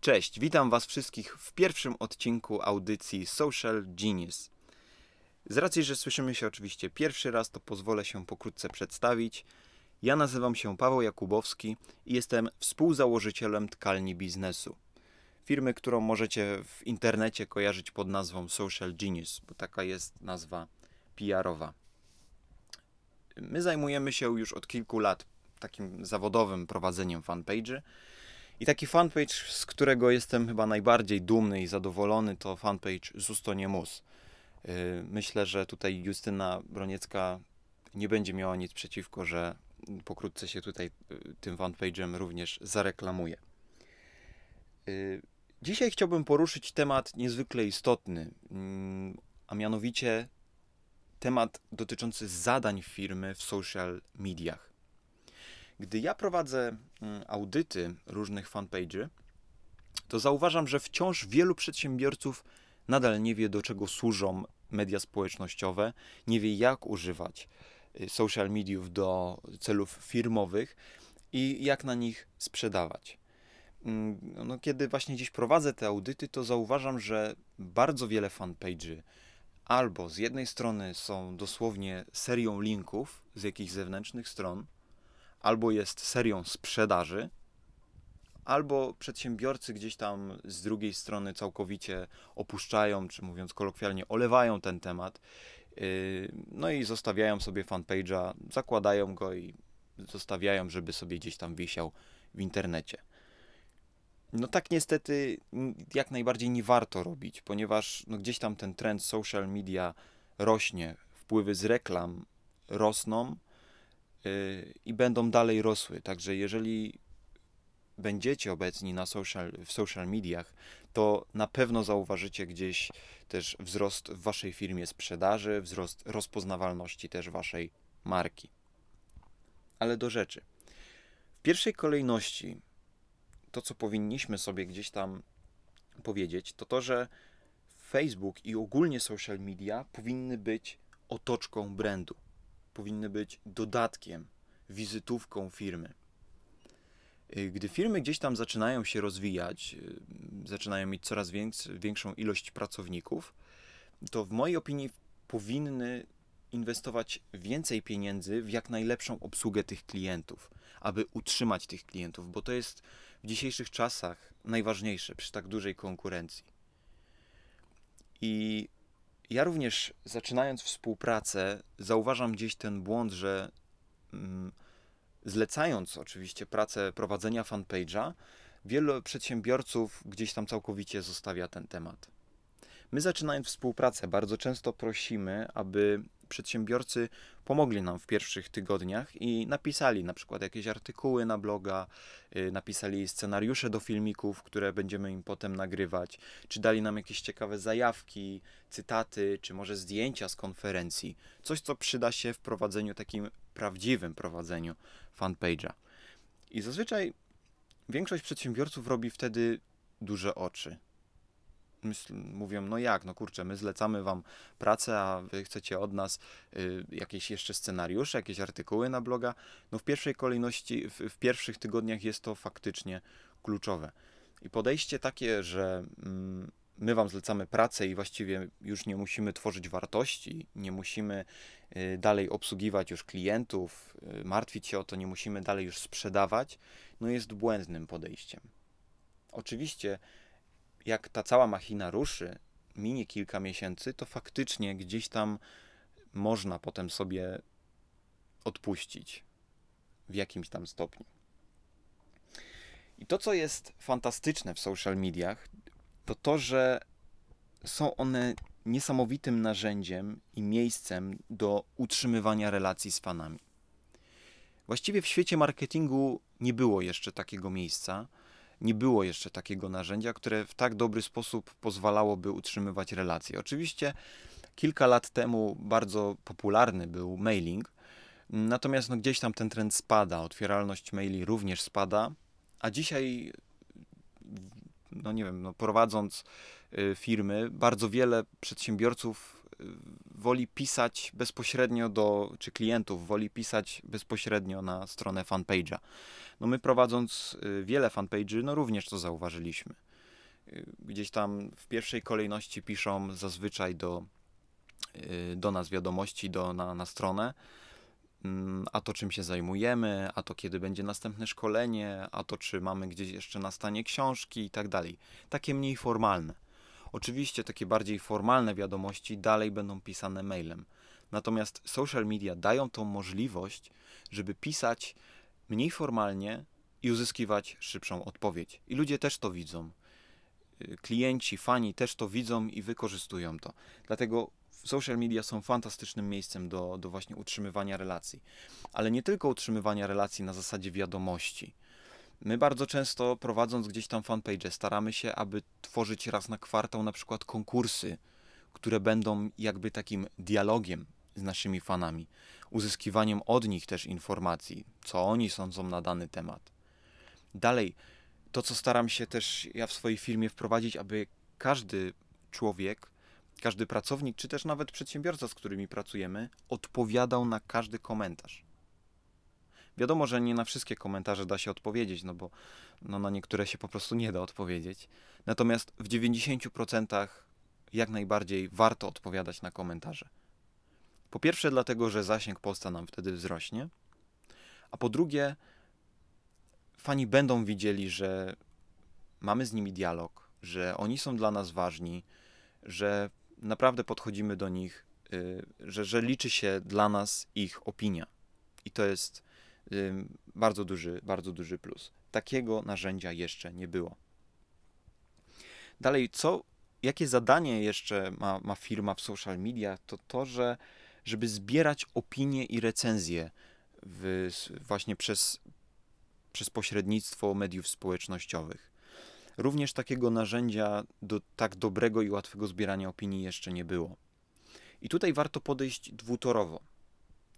Cześć, witam Was wszystkich w pierwszym odcinku audycji Social Genius. Z racji, że słyszymy się oczywiście pierwszy raz, to pozwolę się pokrótce przedstawić. Ja nazywam się Paweł Jakubowski i jestem współzałożycielem tkalni biznesu. Firmy, którą możecie w internecie kojarzyć pod nazwą Social Genius, bo taka jest nazwa PR-owa. My zajmujemy się już od kilku lat takim zawodowym prowadzeniem fanpage'y. I taki fanpage, z którego jestem chyba najbardziej dumny i zadowolony, to fanpage Zusto nie mus. Yy, myślę, że tutaj Justyna Broniecka nie będzie miała nic przeciwko, że pokrótce się tutaj yy, tym fanpage'em również zareklamuje. Yy, dzisiaj chciałbym poruszyć temat niezwykle istotny, a mianowicie temat dotyczący zadań firmy w social mediach. Gdy ja prowadzę mm, audyty różnych fanpage'y, to zauważam, że wciąż wielu przedsiębiorców nadal nie wie, do czego służą media społecznościowe, nie wie, jak używać y, social mediów do celów firmowych i jak na nich sprzedawać. Mm, no, kiedy właśnie gdzieś prowadzę te audyty, to zauważam, że bardzo wiele fanpage'y albo z jednej strony są dosłownie serią linków z jakichś zewnętrznych stron, albo jest serią sprzedaży, albo przedsiębiorcy gdzieś tam z drugiej strony całkowicie opuszczają, czy mówiąc kolokwialnie, olewają ten temat. Yy, no i zostawiają sobie fanpage'a, zakładają go i zostawiają, żeby sobie gdzieś tam wisiał w internecie. No tak niestety jak najbardziej nie warto robić, ponieważ no gdzieś tam ten trend social media rośnie, wpływy z reklam rosną, i będą dalej rosły. Także jeżeli będziecie obecni na social, w social mediach, to na pewno zauważycie gdzieś też wzrost w waszej firmie sprzedaży, wzrost rozpoznawalności też waszej marki. Ale do rzeczy. W pierwszej kolejności to, co powinniśmy sobie gdzieś tam powiedzieć, to to, że Facebook i ogólnie social media powinny być otoczką brandu powinny być dodatkiem, wizytówką firmy. Y, gdy firmy gdzieś tam zaczynają się rozwijać, y, zaczynają mieć coraz większą ilość pracowników, to w mojej opinii powinny inwestować więcej pieniędzy w jak najlepszą obsługę tych klientów, aby utrzymać tych klientów, bo to jest w dzisiejszych czasach najważniejsze przy tak dużej konkurencji. I ja również zaczynając współpracę, zauważam gdzieś ten błąd, że mm, zlecając oczywiście pracę prowadzenia fanpage'a, wielu przedsiębiorców gdzieś tam całkowicie zostawia ten temat. My zaczynając współpracę, bardzo często prosimy, aby przedsiębiorcy pomogli nam w pierwszych tygodniach i napisali na przykład jakieś artykuły na bloga, y, napisali scenariusze do filmików, które będziemy im potem nagrywać, czy dali nam jakieś ciekawe zajawki, cytaty, czy może zdjęcia z konferencji. Coś, co przyda się w prowadzeniu takim prawdziwym prowadzeniu fanpage'a. I zazwyczaj większość przedsiębiorców robi wtedy duże oczy myśl, mówią, no jak, no kurczę, my zlecamy wam pracę, a wy chcecie od nas y, jakieś jeszcze scenariusze, jakieś artykuły na bloga. No w pierwszej kolejności, w, w pierwszych tygodniach jest to faktycznie kluczowe. I podejście takie, że mm, my wam zlecamy pracę i właściwie już nie musimy tworzyć wartości, nie musimy y, dalej obsługiwać już klientów, y, martwić się o to, nie musimy dalej już sprzedawać, no jest błędnym podejściem. Oczywiście jak ta cała machina ruszy, minie kilka miesięcy, to faktycznie gdzieś tam można potem sobie odpuścić w jakimś tam stopniu. I to, co jest fantastyczne w social mediach, to to, że są one niesamowitym narzędziem i miejscem do utrzymywania relacji z fanami. Właściwie w świecie marketingu nie było jeszcze takiego miejsca, nie było jeszcze takiego narzędzia, które w tak dobry sposób pozwalałoby utrzymywać relacje. Oczywiście kilka lat temu bardzo popularny był mailing, natomiast no, gdzieś tam ten trend spada, otwieralność maili również spada, a dzisiaj, no nie wiem, no, prowadząc y, firmy, bardzo wiele przedsiębiorców woli pisać bezpośrednio do, czy klientów woli pisać bezpośrednio na stronę fanpage'a. No my prowadząc y, wiele fanpage'y, no również to zauważyliśmy. y, gdzieś tam w pierwszej kolejności piszą zazwyczaj do, y, do nas wiadomości do, na, na stronę, mm, a to czym się zajmujemy, a to kiedy będzie następne szkolenie, a to czy mamy gdzieś jeszcze na stanie książki i tak dalej. Takie mniej formalne. Oczywiście takie bardziej formalne wiadomości dalej będą pisane mailem. Natomiast social media dają tą możliwość, żeby pisać mniej formalnie i uzyskiwać szybszą odpowiedź. I ludzie też to widzą. Y, klienci, fani też to widzą i wykorzystują to. Dlatego social media są fantastycznym miejscem do, do właśnie utrzymywania relacji. Ale nie tylko utrzymywania relacji na zasadzie wiadomości. My bardzo często prowadząc gdzieś tam fanpage staramy się, aby tworzyć raz na kwartał na przykład konkursy, które będą jakby takim dialogiem z naszymi fanami, uzyskiwaniem od nich też informacji, co oni sądzą na dany temat. Dalej, to co staram się też ja w swojej firmie wprowadzić, aby każdy człowiek, każdy pracownik, czy też nawet przedsiębiorca, z którymi pracujemy, odpowiadał na każdy komentarz. Wiadomo, że nie na wszystkie komentarze da się odpowiedzieć, no bo no, na niektóre się po prostu nie da odpowiedzieć. Natomiast w 90% jak najbardziej warto odpowiadać na komentarze. Po pierwsze, dlatego, że zasięg posta nam wtedy wzrośnie, a po drugie, fani będą widzieli, że mamy z nimi dialog, że oni są dla nas ważni, że naprawdę podchodzimy do nich, y, że, że liczy się dla nas ich opinia. I to jest bardzo duży, bardzo duży plus. Takiego narzędzia jeszcze nie było. Dalej, co, jakie zadanie jeszcze ma, ma firma w social media, to to, że żeby zbierać opinie i recenzje w, właśnie przez, przez pośrednictwo mediów społecznościowych. Również takiego narzędzia do tak dobrego i łatwego zbierania opinii jeszcze nie było. I tutaj warto podejść dwutorowo.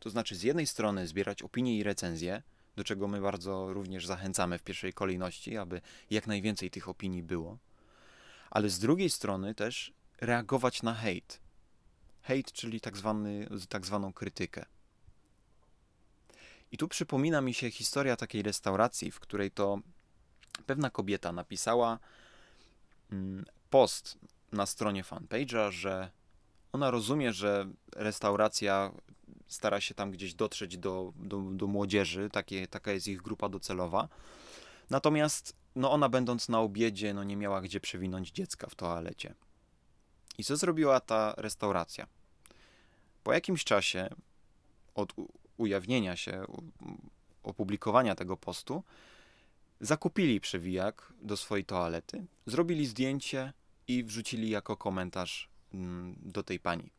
To znaczy, z jednej strony zbierać opinie i recenzje, do czego my bardzo również zachęcamy w pierwszej kolejności, aby jak najwięcej tych opinii było, ale z drugiej strony też reagować na hejt. Hejt, czyli tak, zwany, tak zwaną krytykę. I tu przypomina mi się historia takiej restauracji, w której to pewna kobieta napisała mm, post na stronie fanpage'a, że ona rozumie, że restauracja stara się tam gdzieś dotrzeć do, do, do młodzieży, takie, taka jest ich grupa docelowa. Natomiast no ona będąc na obiedzie, no nie miała gdzie przewinąć dziecka w toalecie. I co zrobiła ta restauracja? Po jakimś czasie od ujawnienia się, opublikowania tego postu, zakupili przewijak do swojej toalety, zrobili zdjęcie i wrzucili jako komentarz mm, do tej pani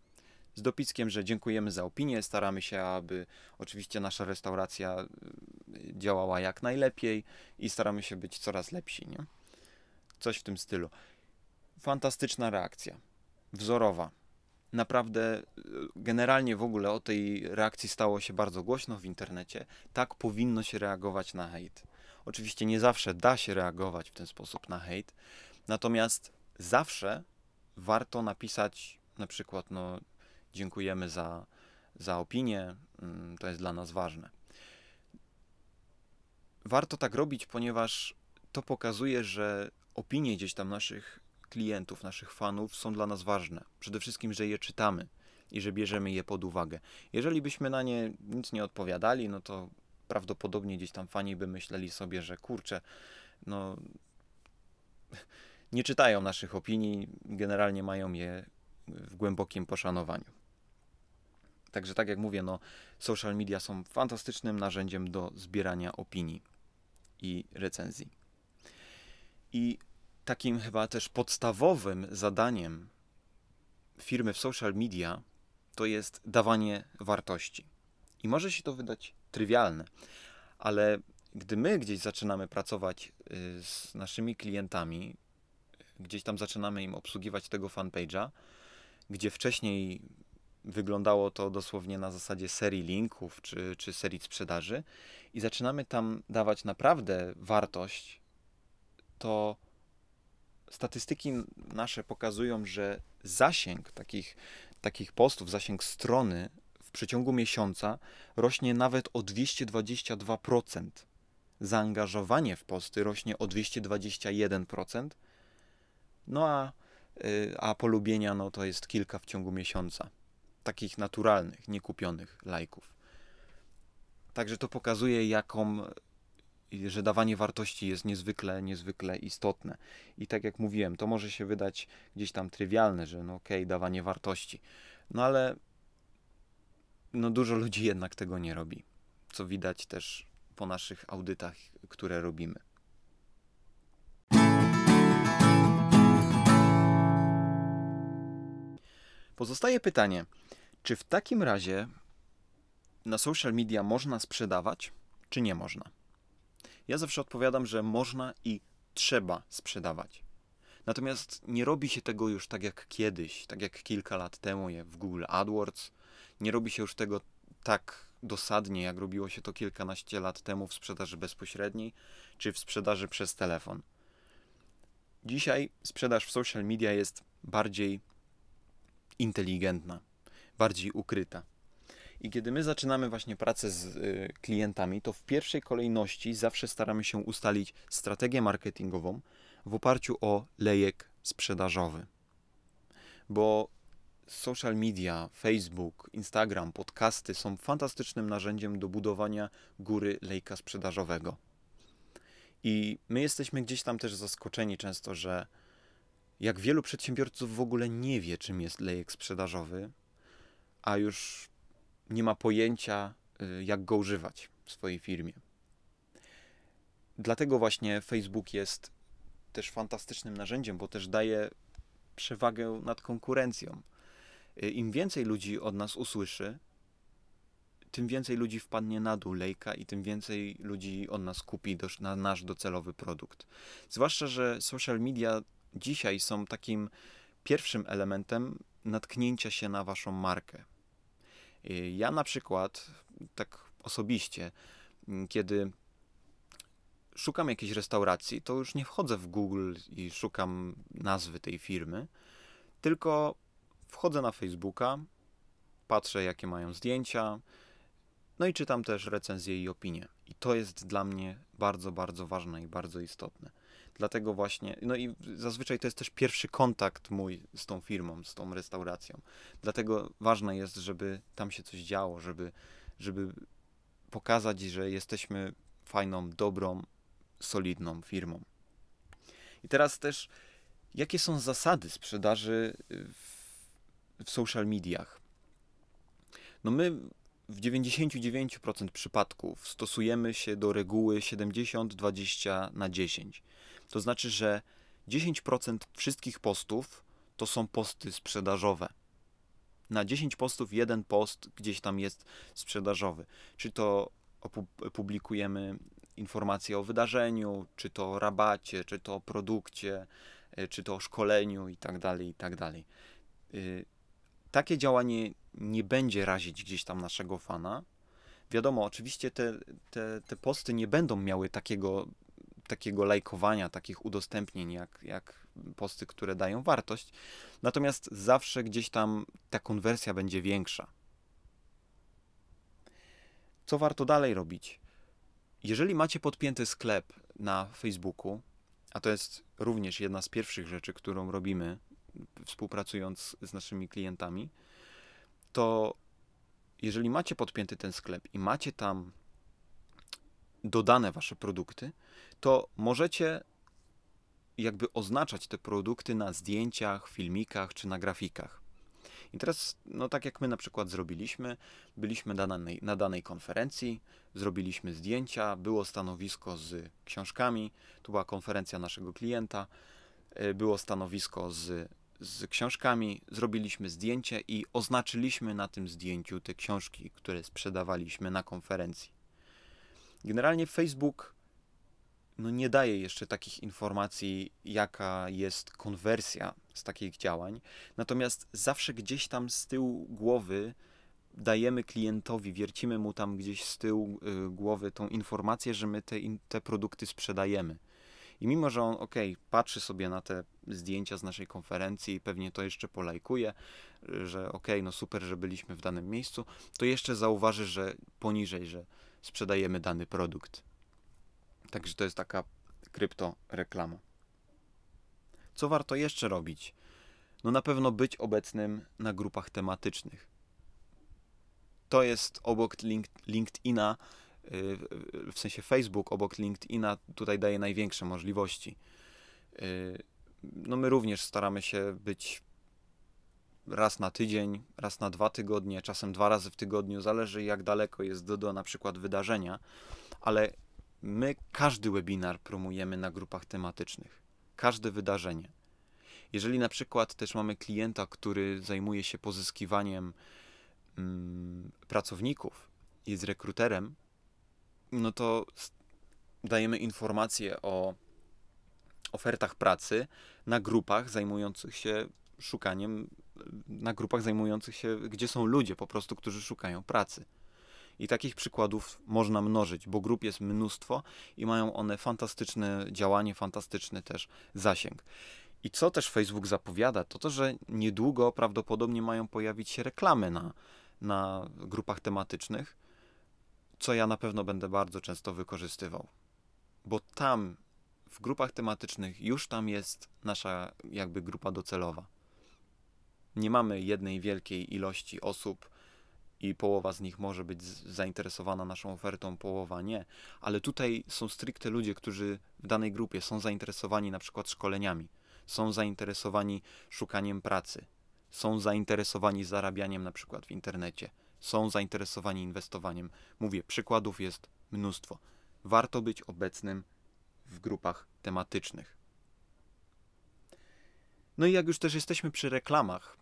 z dopiskiem, że dziękujemy za opinię, staramy się, aby oczywiście nasza restauracja y, działała jak najlepiej i staramy się być coraz lepsi, nie? Coś w tym stylu. Fantastyczna reakcja. Wzorowa. Naprawdę, y, generalnie w ogóle o tej reakcji stało się bardzo głośno w internecie. Tak powinno się reagować na hejt. Oczywiście nie zawsze da się reagować w ten sposób na hejt, natomiast zawsze warto napisać na przykład, no, dziękujemy za, za opinię, mm, to jest dla nas ważne. Warto tak robić, ponieważ to pokazuje, że opinie gdzieś tam naszych klientów, naszych fanów są dla nas ważne. Przede wszystkim, że je czytamy i że bierzemy je pod uwagę. Jeżeli byśmy na nie nic nie odpowiadali, no to prawdopodobnie gdzieś tam fani by myśleli sobie, że kurczę, no nie czytają naszych opinii, generalnie mają je w głębokim poszanowaniu. Także tak jak mówię, no, social media są fantastycznym narzędziem do zbierania opinii i recenzji. I takim chyba też podstawowym zadaniem firmy w social media to jest dawanie wartości. I może się to wydać trywialne, ale gdy my gdzieś zaczynamy pracować y, z naszymi klientami, gdzieś tam zaczynamy im obsługiwać tego fanpage'a, gdzie wcześniej wyglądało to dosłownie na zasadzie serii linków czy, czy serii sprzedaży i zaczynamy tam dawać naprawdę wartość, to statystyki nasze pokazują, że zasięg takich, takich postów, zasięg strony w przeciągu miesiąca rośnie nawet o 222%. Zaangażowanie w posty rośnie o 221%, No a, y, a polubienia no to jest kilka w ciągu miesiąca. Takich naturalnych, niekupionych lajków. Także to pokazuje, jaką, że dawanie wartości jest niezwykle, niezwykle istotne. I tak jak mówiłem, to może się wydać gdzieś tam trywialne, że no okej, okay, dawanie wartości. No ale no dużo ludzi jednak tego nie robi. Co widać też po naszych audytach, które robimy. Pozostaje pytanie, czy w takim razie na social media można sprzedawać, czy nie można? Ja zawsze odpowiadam, że można i trzeba sprzedawać. Natomiast nie robi się tego już tak jak kiedyś, tak jak kilka lat temu w Google AdWords. Nie robi się już tego tak dosadnie, jak robiło się to kilkanaście lat temu w sprzedaży bezpośredniej czy w sprzedaży przez telefon. Dzisiaj sprzedaż w social media jest bardziej inteligentna, bardziej ukryta. I kiedy my zaczynamy właśnie pracę z y, klientami, to w pierwszej kolejności zawsze staramy się ustalić strategię marketingową w oparciu o lejek sprzedażowy. Bo social media, Facebook, Instagram, podcasty są fantastycznym narzędziem do budowania góry lejka sprzedażowego. I my jesteśmy gdzieś tam też zaskoczeni często, że jak wielu przedsiębiorców w ogóle nie wie, czym jest lejek sprzedażowy, a już nie ma pojęcia, y, jak go używać w swojej firmie. Dlatego właśnie Facebook jest też fantastycznym narzędziem, bo też daje przewagę nad konkurencją. Y, Im więcej ludzi od nas usłyszy, tym więcej ludzi wpadnie na dół lejka i tym więcej ludzi od nas kupi do, na nasz docelowy produkt. Zwłaszcza, że social media dzisiaj są takim pierwszym elementem natknięcia się na waszą markę. Y, ja na przykład, tak osobiście, mm, kiedy szukam jakiejś restauracji, to już nie wchodzę w Google i szukam nazwy tej firmy, tylko wchodzę na Facebooka, patrzę jakie mają zdjęcia, no i czytam też recenzje i opinie. I to jest dla mnie bardzo, bardzo ważne i bardzo istotne. Dlatego właśnie, no i zazwyczaj to jest też pierwszy kontakt mój z tą firmą, z tą restauracją. Dlatego ważne jest, żeby tam się coś działo, żeby, żeby pokazać, że jesteśmy fajną, dobrą, solidną firmą. I teraz też, jakie są zasady sprzedaży w, w social mediach? No my w 99% przypadków stosujemy się do reguły 70-20 na 10. To znaczy, że 10% wszystkich postów to są posty sprzedażowe. Na 10 postów jeden post gdzieś tam jest sprzedażowy. Czy to opublikujemy informacje o wydarzeniu, czy to o rabacie, czy to o produkcie, e, czy to o szkoleniu itd., tak itd. Tak y, takie działanie nie będzie razić gdzieś tam naszego fana. Wiadomo, oczywiście te, te, te posty nie będą miały takiego takiego lajkowania, takich udostępnień, jak, jak posty, które dają wartość. Natomiast zawsze gdzieś tam ta konwersja będzie większa. Co warto dalej robić? Jeżeli macie podpięty sklep na Facebooku, a to jest również jedna z pierwszych rzeczy, którą robimy współpracując z naszymi klientami, to jeżeli macie podpięty ten sklep i macie tam dodane wasze produkty, to możecie jakby oznaczać te produkty na zdjęciach, filmikach czy na grafikach. I teraz, no tak jak my na przykład zrobiliśmy, byliśmy na danej, na danej konferencji, zrobiliśmy zdjęcia, było stanowisko z książkami, tu była konferencja naszego klienta, e, było stanowisko z, z książkami, zrobiliśmy zdjęcie i oznaczyliśmy na tym zdjęciu te książki, które sprzedawaliśmy na konferencji. Generalnie Facebook no nie daje jeszcze takich informacji, jaka jest konwersja z takich działań. Natomiast zawsze gdzieś tam z tyłu głowy dajemy klientowi, wiercimy mu tam gdzieś z tyłu y, głowy tą informację, że my te, te produkty sprzedajemy. I mimo, że on, ok, patrzy sobie na te zdjęcia z naszej konferencji i pewnie to jeszcze polajkuje, że ok, no super, że byliśmy w danym miejscu, to jeszcze zauważy, że poniżej, że sprzedajemy dany produkt. Także to jest taka kryptoreklama. Co warto jeszcze robić? No na pewno być obecnym na grupach tematycznych. To jest obok link, LinkedIna, y, w sensie Facebook obok LinkedIna tutaj daje największe możliwości. Y, no my również staramy się być raz na tydzień, raz na dwa tygodnie, czasem dwa razy w tygodniu, zależy jak daleko jest do, do na przykład wydarzenia, ale my każdy webinar promujemy na grupach tematycznych, każde wydarzenie. Jeżeli na przykład też mamy klienta, który zajmuje się pozyskiwaniem mm, pracowników, jest rekruterem, no to dajemy informacje o ofertach pracy na grupach zajmujących się szukaniem, na grupach zajmujących się, gdzie są ludzie po prostu, którzy szukają pracy. I takich przykładów można mnożyć, bo grup jest mnóstwo i mają one fantastyczne działanie, fantastyczny też zasięg. I co też Facebook zapowiada, to to, że niedługo prawdopodobnie mają pojawić się reklamy na, na grupach tematycznych, co ja na pewno będę bardzo często wykorzystywał. Bo tam, w grupach tematycznych, już tam jest nasza jakby grupa docelowa. Nie mamy jednej wielkiej ilości osób i połowa z nich może być zainteresowana naszą ofertą, połowa nie, ale tutaj są stricte ludzie, którzy w danej grupie są zainteresowani na przykład szkoleniami, są zainteresowani szukaniem pracy, są zainteresowani zarabianiem na przykład w internecie, są zainteresowani inwestowaniem. Mówię, przykładów jest mnóstwo. Warto być obecnym w grupach tematycznych. No i jak już też jesteśmy przy reklamach,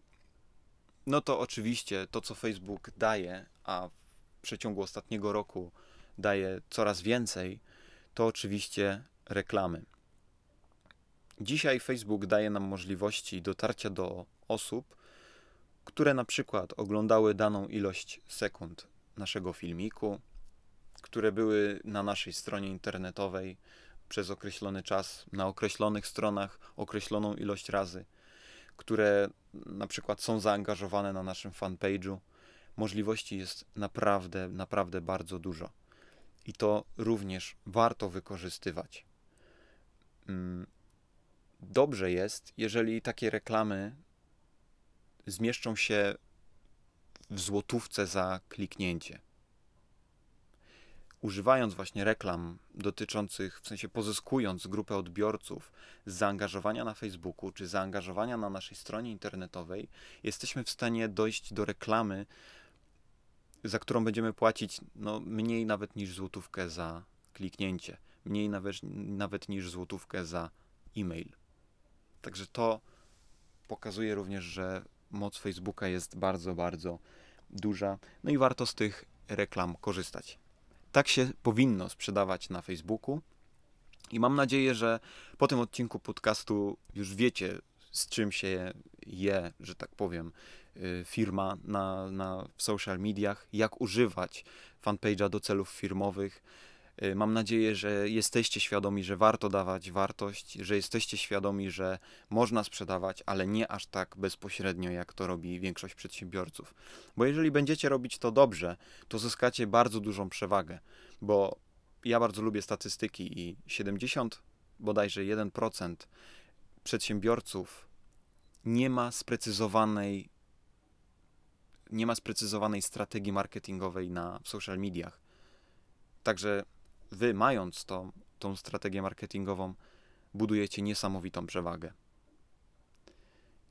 no to oczywiście to, co Facebook daje, a w przeciągu ostatniego roku daje coraz więcej, to oczywiście reklamy. Dzisiaj Facebook daje nam możliwości dotarcia do osób, które na przykład oglądały daną ilość sekund naszego filmiku, które były na naszej stronie internetowej przez określony czas, na określonych stronach określoną ilość razy, które na przykład są zaangażowane na naszym fanpage'u. Możliwości jest naprawdę, naprawdę bardzo dużo. I to również warto wykorzystywać. Mm, dobrze jest, jeżeli takie reklamy zmieszczą się w złotówce za kliknięcie. Używając właśnie reklam dotyczących, w sensie pozyskując grupę odbiorców z zaangażowania na Facebooku czy zaangażowania na naszej stronie internetowej, jesteśmy w stanie dojść do reklamy, za którą będziemy płacić no, mniej nawet niż złotówkę za kliknięcie, mniej nawet, nawet niż złotówkę za e-mail. Także to pokazuje również, że moc Facebooka jest bardzo, bardzo duża. No i warto z tych reklam korzystać. Tak się powinno sprzedawać na Facebooku. I mam nadzieję, że po tym odcinku podcastu już wiecie, z czym się je, że tak powiem, y, firma na, na, w social mediach, jak używać fanpage'a do celów firmowych, mam nadzieję, że jesteście świadomi, że warto dawać wartość, że jesteście świadomi, że można sprzedawać, ale nie aż tak bezpośrednio, jak to robi większość przedsiębiorców. Bo jeżeli będziecie robić to dobrze, to zyskacie bardzo dużą przewagę, bo ja bardzo lubię statystyki i 70 bodajże 1% przedsiębiorców nie ma sprecyzowanej nie ma sprecyzowanej strategii marketingowej na social mediach. Także wy mając tą, tą strategię marketingową, budujecie niesamowitą przewagę.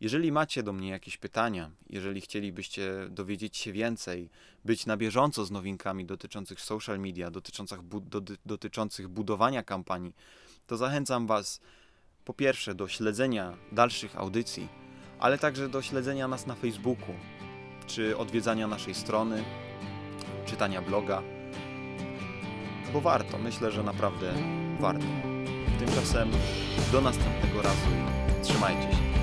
Jeżeli macie do mnie jakieś pytania, jeżeli chcielibyście dowiedzieć się więcej, być na bieżąco z nowinkami dotyczących social media, dotyczących, bu do, dotyczących budowania kampanii, to zachęcam Was po pierwsze do śledzenia dalszych audycji, ale także do śledzenia nas na Facebooku, czy odwiedzania naszej strony, czytania bloga bo warto. Myślę, że naprawdę warto. Tymczasem do następnego razu i trzymajcie się.